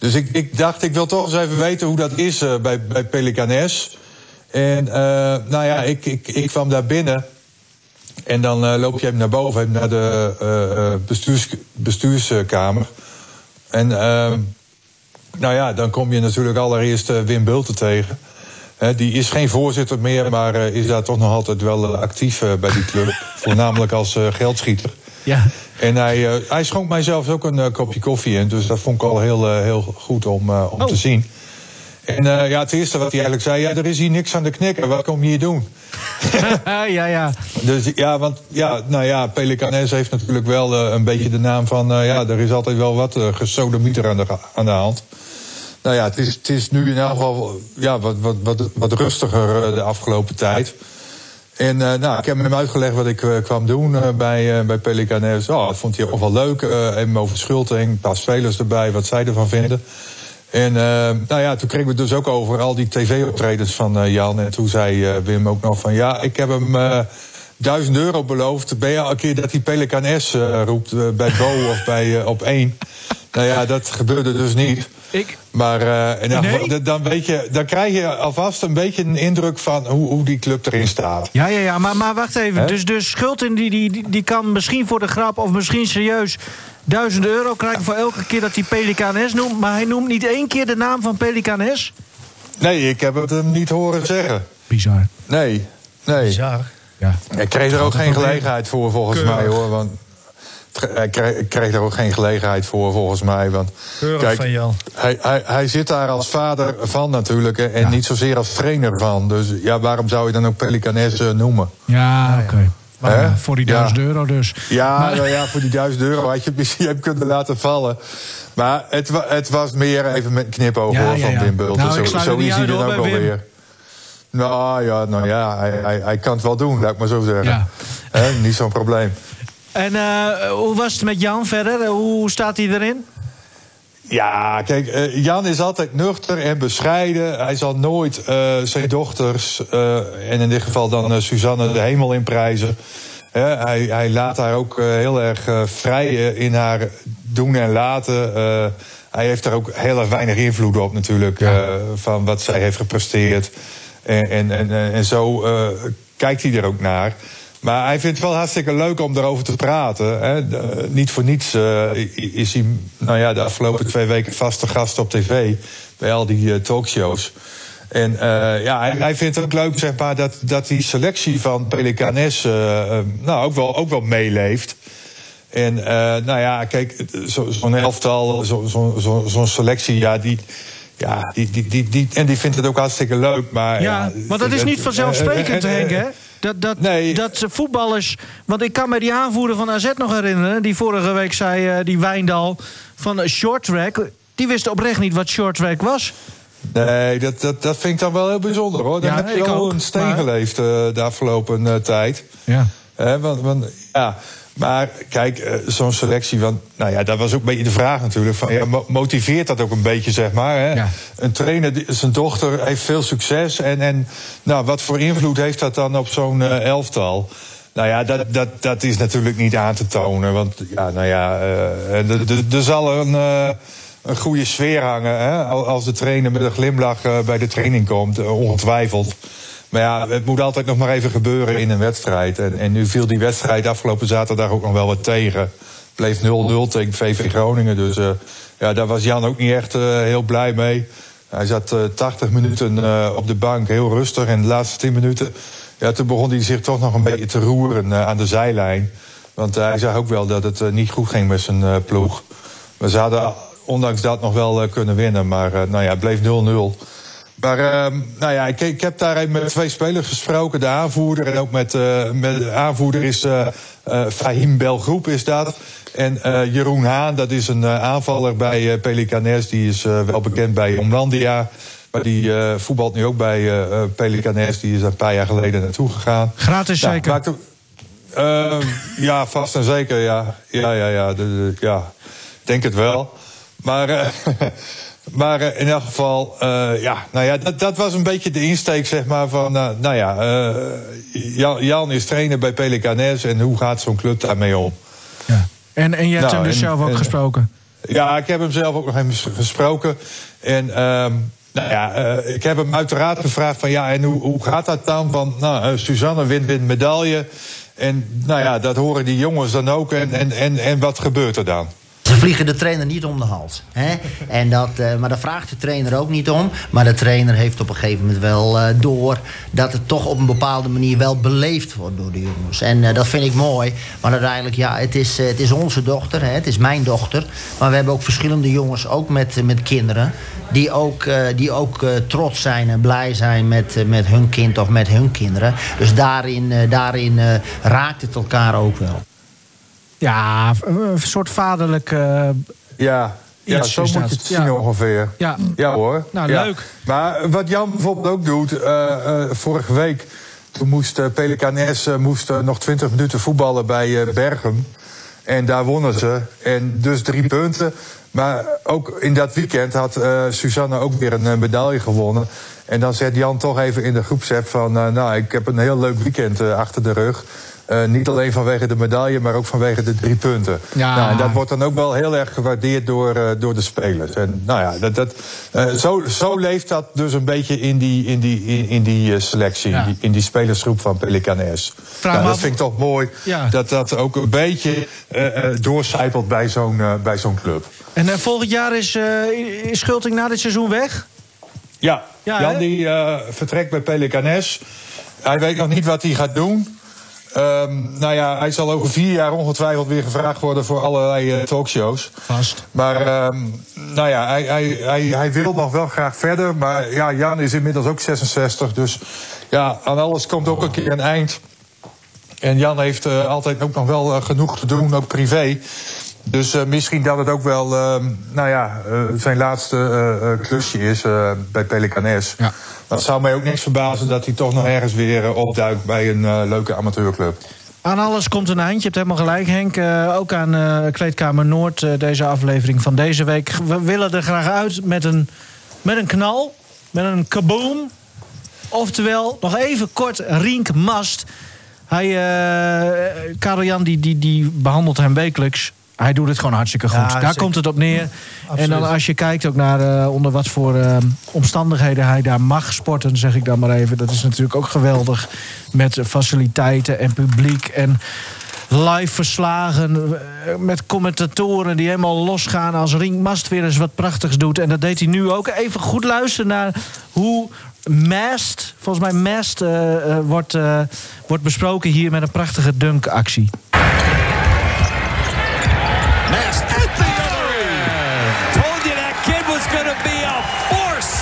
Dus ik, ik, dacht, ik wil toch eens even weten hoe dat is uh, bij, bij Pelicanes. En uh, nou ja, ik, ik, ik kwam daar binnen. En dan loop je even naar boven, naar de bestuurs, bestuurskamer. En ehm, nou ja, dan kom je natuurlijk allereerst Wim Bulten tegen. die is geen voorzitter meer, maar is daar toch nog altijd wel actief bij die club. Voornamelijk als geldschieter. Ja. En hij, uh, hij schonk mij zelfs ook een uh, kopje koffie in. Dus dat vond ik al heel, uh, heel goed om, om oh. te zien. En ja, het eerste wat hij eigenlijk zei... ja, er is hier niks aan de knikken. Wat kom je hier doen? ja, ja. Dus ja, want ja, nou ja, Pelicanes heeft natuurlijk wel een beetje de naam van... ja, er is altijd wel wat gesodemieter aan de, aan de hand. Nou ja, het is, het is nu in elk geval ja, wat, wat, wat, wat rustiger de afgelopen tijd... En uh, nou, ik heb hem uitgelegd wat ik uh, kwam doen uh, bij, bij Pelicanes. Oh, dat vond hij ook wel leuk. even over Schulting, een paar spelers erbij, wat zij ervan vinden. En nou ja, toen kregen we het dus ook over al die tv-optredens van Jan. En toen zei Wim ook nog van... ja, ik heb hem duizend euro beloofd. Ben je al een keer dat hij Pelican S roept bij Bo of bij Op 1? Nou ja, dat gebeurde dus niet. Ik... Maar uh, nee? dan, weet je, dan krijg je alvast een beetje een indruk van hoe, hoe die club erin staat. Ja, ja, ja. Maar, maar wacht even. Dus, dus Schulten die, die, die kan misschien voor de grap of misschien serieus duizend euro krijgen voor elke keer dat hij Pelican S noemt. Maar hij noemt niet één keer de naam van Pelican S? Nee, ik heb het hem niet horen zeggen. Bizar. Nee, nee. Bizar. Ja. Ik kreeg er ook geen gelegenheid voor, volgens mij hoor. Want hij kreeg, er ook geen gelegenheid voor, volgens mij. Want, kijk, van Jan. Hij, hij, hij zit daar als vader van natuurlijk en niet zozeer als trainer van. Dus ja, waarom zou je dan ook Pelicanes noemen? Ja, oké. Okay. voor die duizend euro dus. Ja, maar... nou ja, voor die duizend euro had je het misschien kunnen laten vallen. Maar het, het was meer even met knipoog ja, van Wim Bulten. Nou, zo zo is hij dan ook alweer. Nou ja, nou ja hij, hij, hij, kan het wel doen, laat ik maar zo zeggen. niet zo'n probleem. En uh, hoe was het met Jan verder? Hoe staat hij erin? Ja, kijk, uh, Jan is altijd nuchter en bescheiden. Hij zal nooit uh, zijn dochters, en in dit geval dan Suzanne, de hemel inprijzen. hij, hij laat haar ook heel erg vrij in haar doen en laten. hij heeft daar ook heel erg weinig invloed op natuurlijk, van wat zij heeft gepresteerd. En, en, en, en zo kijkt hij er ook naar. Maar hij vindt het wel hartstikke leuk om erover te praten. Hè. niet voor niets uh, is hij nou ja, de afgelopen twee weken vaste gast op tv. Bij al die uh, talkshows. En uh, ja, hij, hij, vindt het ook leuk zeg maar, dat, dat die selectie van Pelicanes nou, ook, wel, ook wel meeleeft. En nou ja, kijk, zo'n zo elftal, zo'n zo, zo, zo selectie, ja, die. Ja, die, die, die, die, en die vindt het ook hartstikke leuk. Maar, ja, ja maar dat is niet vanzelfsprekend, Henk, hè? Dat, dat, nee. dat voetballers. Want ik kan me die aanvoerder van AZ nog herinneren. Die vorige week zei, uh, die Wijndal. van short track. Die wist oprecht niet wat short track was. Nee, dat, dat, dat vind ik dan wel heel bijzonder hoor. Dan ja, heb je al een steen geleefd uh, de afgelopen uh, tijd. Ja. want, want ja. Maar kijk, eh, zo'n selectie, want nou ja, dat was ook een beetje de vraag natuurlijk. Van, ja, motiveert dat ook een beetje, zeg maar? Hè? Een trainer, zijn dochter heeft veel succes. En, en nou, wat voor invloed heeft dat dan op zo'n uh, elftal? Nou ja, dat, dat, dat is natuurlijk niet aan te tonen. Want ja, nou ja, uh, er zal een, een goede sfeer hangen. Hè? Als de trainer met een glimlach bij de training komt, ongetwijfeld. Maar ja, het moet altijd nog maar even gebeuren in een wedstrijd. En, en nu viel die wedstrijd afgelopen zaterdag ook nog wel wat tegen. Bleef 0-0 tegen VV Groningen. Dus uh, ja, daar was Jan ook niet echt uh, heel blij mee. Hij zat uh, 80 minuten op de bank, heel rustig. En de laatste 10 minuten, ja, toen begon hij zich toch nog een beetje te roeren aan de zijlijn. Want hij zag ook wel dat het niet goed ging met zijn ploeg. We zouden ondanks dat nog wel kunnen winnen. Maar nou ja, het bleef 0-0. Maar uh, nou ja, ik, ik, heb daar met twee spelers gesproken. De aanvoerder en ook met, uh, met de aanvoerder is uh, Fahim Belgroep is dat. En Jeroen Haan, dat is een aanvaller bij Pelicanes. Die is wel bekend bij Omlandia. Maar die eh, voetbalt nu ook bij Pelicanes. Die is een paar jaar geleden naartoe gegaan. Gratis Ja, zeker? maakt Ehm, ja, vast en zeker, ja. Ja, ja, ja. Ja. Ik denk het wel. Maar, eh, maar eh, in elk geval, eh, ja, nou ja, dat, dat was een beetje de insteek, zeg maar, van, nou, nou ja, eh, Jan, Jan is trainer bij Pelicanes en hoe gaat zo'n club daarmee om? En, en je hebt Nou, hem dus en- zelf ook en- gesproken? Ja, ik heb hem zelf ook nog even gesproken. En ehm, nou ja, eh, ik heb hem uiteraard gevraagd van ja, en hoe, hoe gaat dat dan? Want nou, eh, Suzanne wint, wint medaille. En nou ja, dat horen die jongens dan ook. En, en, en, en wat gebeurt er dan? Vliegen de trainer niet om de hals. Hè? En dat, eh, maar daar vraagt de trainer ook niet om. Maar de trainer heeft op een gegeven moment wel eh, door... dat het toch op een bepaalde manier wel beleefd wordt door de jongens. En eh, dat vind ik mooi. Maar uiteindelijk, ja, het is, het is onze dochter. Hè? Het is mijn dochter. Maar we hebben ook verschillende jongens, ook met, met kinderen... die ook, die ook trots zijn en blij zijn met, met hun kind of met hun kinderen. Dus daarin, daarin raakt het elkaar ook wel. Ja, een soort vaderlijk... eh, Ja, ja zo moet je het zien Ja. ongeveer. Ja. ja hoor. Nou, Ja. leuk. Maar wat Jan bijvoorbeeld ook doet, eh, eh, vorige week... toen moest uh, Pelicanes eh, moest, eh, nog 20 minuten voetballen bij eh, Bergen. En daar wonnen ze. En dus drie punten. Maar ook in dat weekend had eh, Suzanne ook weer een eh, medaille gewonnen. En dan zet Jan toch even in de groepsapp van... eh, nou, ik heb een heel leuk weekend eh, achter de rug. Eh, niet alleen vanwege de medaille, maar ook vanwege de drie punten. Ja. Nou, en dat wordt dan ook wel heel erg gewaardeerd door, eh, door de spelers. En nou ja, dat, dat, eh, zo, zo leeft dat dus een beetje in die, in die, in, in die selectie, Ja. in, die, in die spelersgroep van Pelicanes. Nou, dat vind ik toch mooi, Ja. dat dat ook een beetje doorcijpelt bij zo'n bij zo'n club. En volgend jaar is, is Schulting na dit seizoen weg? Ja? Jan die vertrekt bij Pelicanes. Hij weet nog niet wat hij gaat doen. Ehm, nou ja, hij zal over vier jaar ongetwijfeld weer gevraagd worden voor allerlei eh, talkshows. Vast. Maar ehm, nou ja, hij, hij, hij, hij wil nog wel graag verder. Maar ja, Jan is inmiddels ook 66. Dus ja, aan alles komt ook een keer een eind. En Jan heeft eh, altijd ook nog wel eh, genoeg te doen, ook privé. Dus eh, misschien dat het ook wel ehm, nou ja, eh, zijn laatste eh, klusje is bij Pelicanes. Ja. Dat zou mij ook niks verbazen dat hij toch nog ergens weer opduikt bij een leuke amateurclub. Aan alles komt een eind. Je hebt helemaal gelijk, Henk. Ook aan Kleedkamer Noord, deze aflevering van deze week. We willen er graag uit met een, met een knal, met een kaboom. Oftewel, nog even kort, Rink Mast. Hij, Karel Jan, die, die, die behandelt hem wekelijks. Hij doet het gewoon hartstikke goed. Ja, Daar zeker. komt het op neer. En dan als je kijkt ook naar eh, onder wat voor eh, omstandigheden hij daar mag sporten, zeg ik dan maar even. Dat is natuurlijk ook geweldig. Met faciliteiten en publiek en live verslagen. eh, Met commentatoren die helemaal losgaan als Rink Mast weer eens wat prachtigs doet. En dat deed hij nu ook. Even goed luisteren naar hoe Mast, volgens mij Mast, eh, wordt, wordt besproken hier met een prachtige dunkactie. Mast at the other end. Told you that kid was going to be a force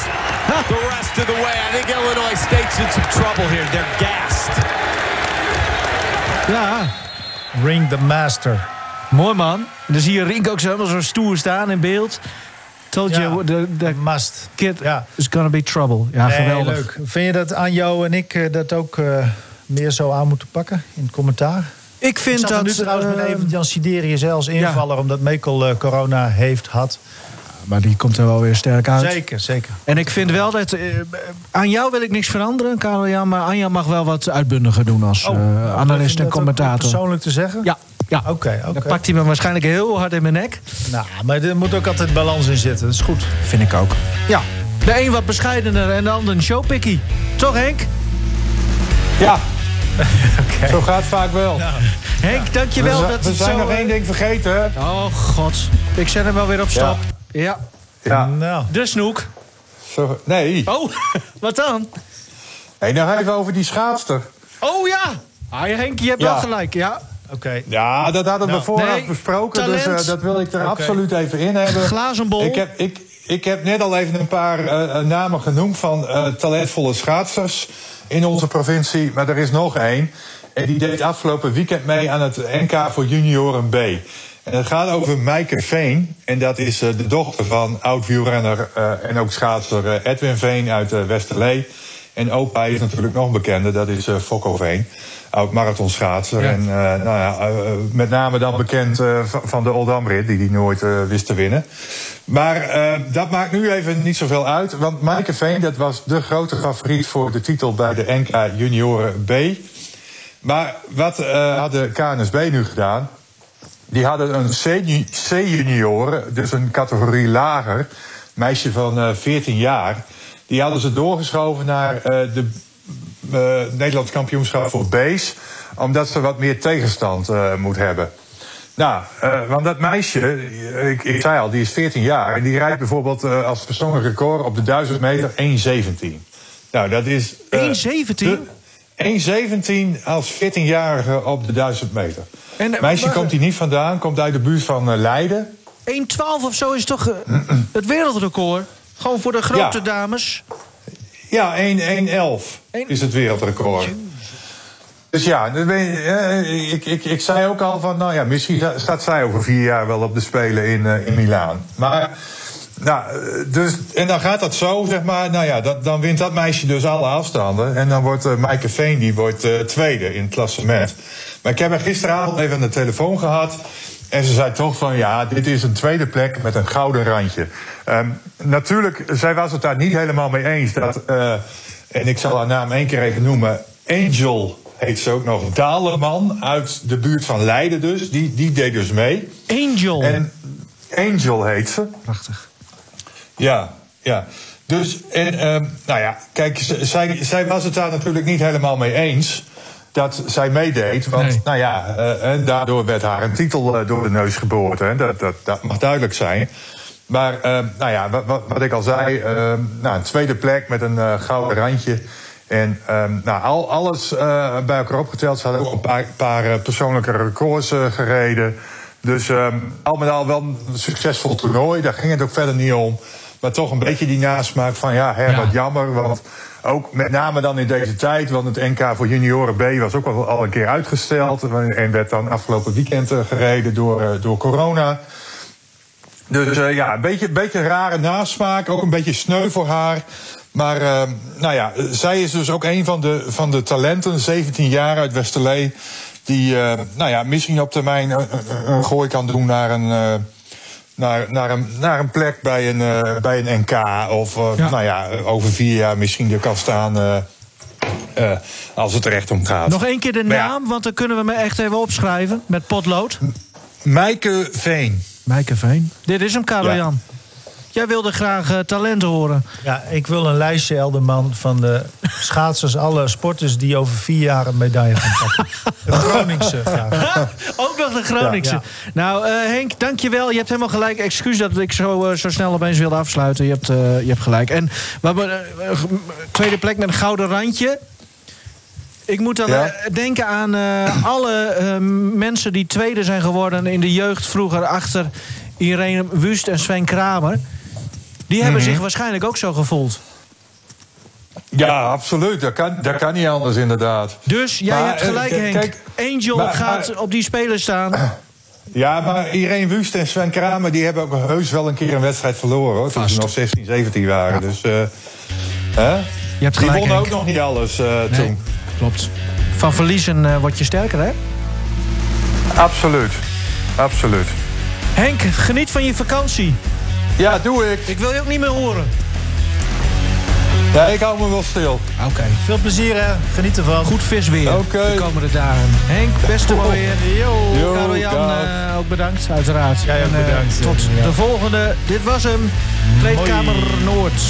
the rest of the way. I think Illinois State's in some trouble here. They're gassed. Ja, Ring the Master. mooi man. En dan zie je Rink ook zo helemaal zo stoer staan in beeld. Told Ja, you the, the Must. kid Ja. is gonna be trouble. Ja, Nee, geweldig. leuk. Vind je dat Anjo en ik eh, dat ook eh, meer zo aan moeten pakken in het commentaar? Ik vind Ik dat... nu trouwens met eh, even Jan Siderius als invaller... omdat Mekel eh, corona heeft, had. Maar die komt er wel weer sterk uit. Zeker, zeker. En ik vind wel dat... eh, aan jou wil ik niks veranderen, Karel Jan. Maar Anja mag wel wat uitbundiger doen als Oh, analist en dat ook commentator. persoonlijk te zeggen? Ja, ja. Oké, oké. Dan pakt hij me waarschijnlijk heel hard in mijn nek. Nou, maar er moet ook altijd balans in zitten. Dat is goed. Vind ik ook. Ja, de een wat bescheidener en de ander een showpikkie. Toch, Henk? Ja, zo gaat het vaak wel. Henk, dankjewel we, dat we zijn zo... nog één ding vergeten. hè? Oh, god. Ik zet hem wel weer op stop. Ja. Ja. Nou, De snoek. Zo, nee. Oh, wat dan? Hey, nou even over die schaatster. Oh ja. Ah, Henk, je hebt Ja. wel gelijk. Ja. oké. Ja, dat hadden we Nou, vooraf nee, besproken. Dus eh, dat wil ik er absoluut even in hebben. Glazen bol. Ik heb, ik, ik heb net al even een paar eh, eh, namen genoemd van eh, talentvolle schaatsers in onze provincie. Maar er is nog één. En die deed afgelopen weekend mee aan het NK voor junioren B. En het gaat over Maaike Veen. En dat is eh, de dochter van oud-wielrenner eh, en ook schaatser eh, Edwin Veen uit Westerlee. En opa is natuurlijk nog een bekende, dat is Fokko Veen. Oud marathonschaatser. Ja. En uh, nou ja, uh, met name dan bekend van de Oldamrit, die hij nooit wist te winnen. Maar dat maakt nu even niet zoveel uit. Want Maaike Veen, dat was de grote favoriet voor de titel bij de NK Junioren B. Maar wat had de KNSB nu gedaan? Die hadden een C-junioren, dus een categorie lager, meisje van 14 jaar. Die hadden ze doorgeschoven naar de uh, Nederlands kampioenschap voor B's. Omdat ze wat meer tegenstand uh, moet hebben. Nou, want dat meisje, ik, ik, zei al, die is 14 jaar. En die rijdt bijvoorbeeld als persoonlijk record op de 1000 meter 1,17. Nou, dat is... 1,17? 1,17 als 14-jarige op de 1000 meter. En, meisje maar, komt hier niet vandaan, komt uit de buurt van Leiden. 1,12 of zo is toch het wereldrecord? Gewoon voor de grote ja. dames? Ja, 1-1-11 is het wereldrecord. Dus ja, ik, ik, ik zei ook al van, nou ja, misschien staat zij over vier jaar wel op de Spelen in, uh, in Milaan. Maar, nou, dus, en dan gaat dat zo, zeg maar, nou ja, dat, dan wint dat meisje dus alle afstanden. En dan wordt uh, Maaike Veen, die wordt uh, tweede in het klassement. Maar ik heb haar gisteravond even aan de telefoon gehad. En ze zei toch van ja, dit is een tweede plek met een gouden randje. Um, natuurlijk, zij was het daar niet helemaal mee eens. Dat, uh, en ik zal haar naam één keer even noemen. Angel heet ze ook nog. Daleman uit de buurt van Leiden dus. Die, die deed dus mee. Angel. En Angel heet ze. Prachtig. Ja, ja. Dus, en, uh, nou ja, kijk, zij, zij was het daar natuurlijk niet helemaal mee eens dat zij meedeed. Want nee. nou ja, uh, en daardoor werd haar een titel uh, door de neus geboord. Hè. Dat, dat, dat mag duidelijk zijn. Maar uh, nou ja, wat, wat, ik al zei, nou, een tweede plek met een gouden randje. En nou, al, alles bij elkaar opgeteld. Ze hadden ook een paar, paar persoonlijke records gereden. Dus al met al wel een succesvol toernooi. Daar ging het ook verder niet om. Maar toch een beetje die nasmaak van ja, hè, wat jammer. Want ook met name dan in deze tijd, want het NK voor junioren B was ook al, al een keer uitgesteld. En werd dan afgelopen weekend uh, gereden door, uh, door corona. Dus uh, ja, een beetje, beetje rare nasmaak, ook een beetje sneu voor haar. Maar nou ja, zij is dus ook een van de, van de talenten, 17 jaar uit Westerlee. Die nou ja, misschien op termijn een gooi kan doen naar een naar, naar, een, naar een plek bij een, uh, bij een NK. Of uh, ja. nou ja, over vier jaar misschien er kan staan. Uh, als het er echt om gaat. Nog één keer de naam, ja. want dan kunnen we me echt even opschrijven met potlood. Mijke Veen. Mijke Veen. Dit is hem, Karel Jan. Jij wilde graag uh, talent horen. Ja, ik wil een lijstje, Elderman, van de schaatsers, alle sporters die over vier jaar een medaille gaan pakken. De Groningse graag. Ook nog de Groningse. Ja, ja. Nou, uh, Henk, dankjewel. Je hebt helemaal gelijk. Excuus dat ik zo, uh, zo snel opeens wilde afsluiten. Je hebt, je hebt gelijk. En we hebben tweede plek met een gouden randje. Ik moet dan ja. denken aan alle mensen die tweede zijn geworden in de jeugd vroeger achter Irene Wust en Sven Kramer. Die hebben Mhm. zich waarschijnlijk ook zo gevoeld. Ja, absoluut. Dat kan, dat kan niet anders, inderdaad. Dus jij Maar, hebt gelijk, eh, Henk. kijk, Angel maar- gaat maar- op die speler staan. Ja, maar Irene Wust en Sven Kramer... die hebben ook heus wel een keer een wedstrijd verloren, hoor. Toen ze nog 16, 17 waren. Dus, eh hè? Je hebt die gelijk, wonnen Henk. ook nog niet alles eh, Nee. toen. Klopt. Van verliezen eh, word je sterker, hè? Absoluut. Absoluut. Henk, geniet van je vakantie. Ja, doe ik. Ik wil je ook niet meer horen. Ja, ik hou me wel stil. Oké. Veel plezier, hè. Geniet ervan. Goed visweer Oké. de komende dagen. Henk, beste mooi weer. Yo. Yo, Jan eh, ook bedankt, uiteraard. Jij ook En, eh, bedankt. Tot Ja. de volgende. Dit was hem. Kleedkamer Noord.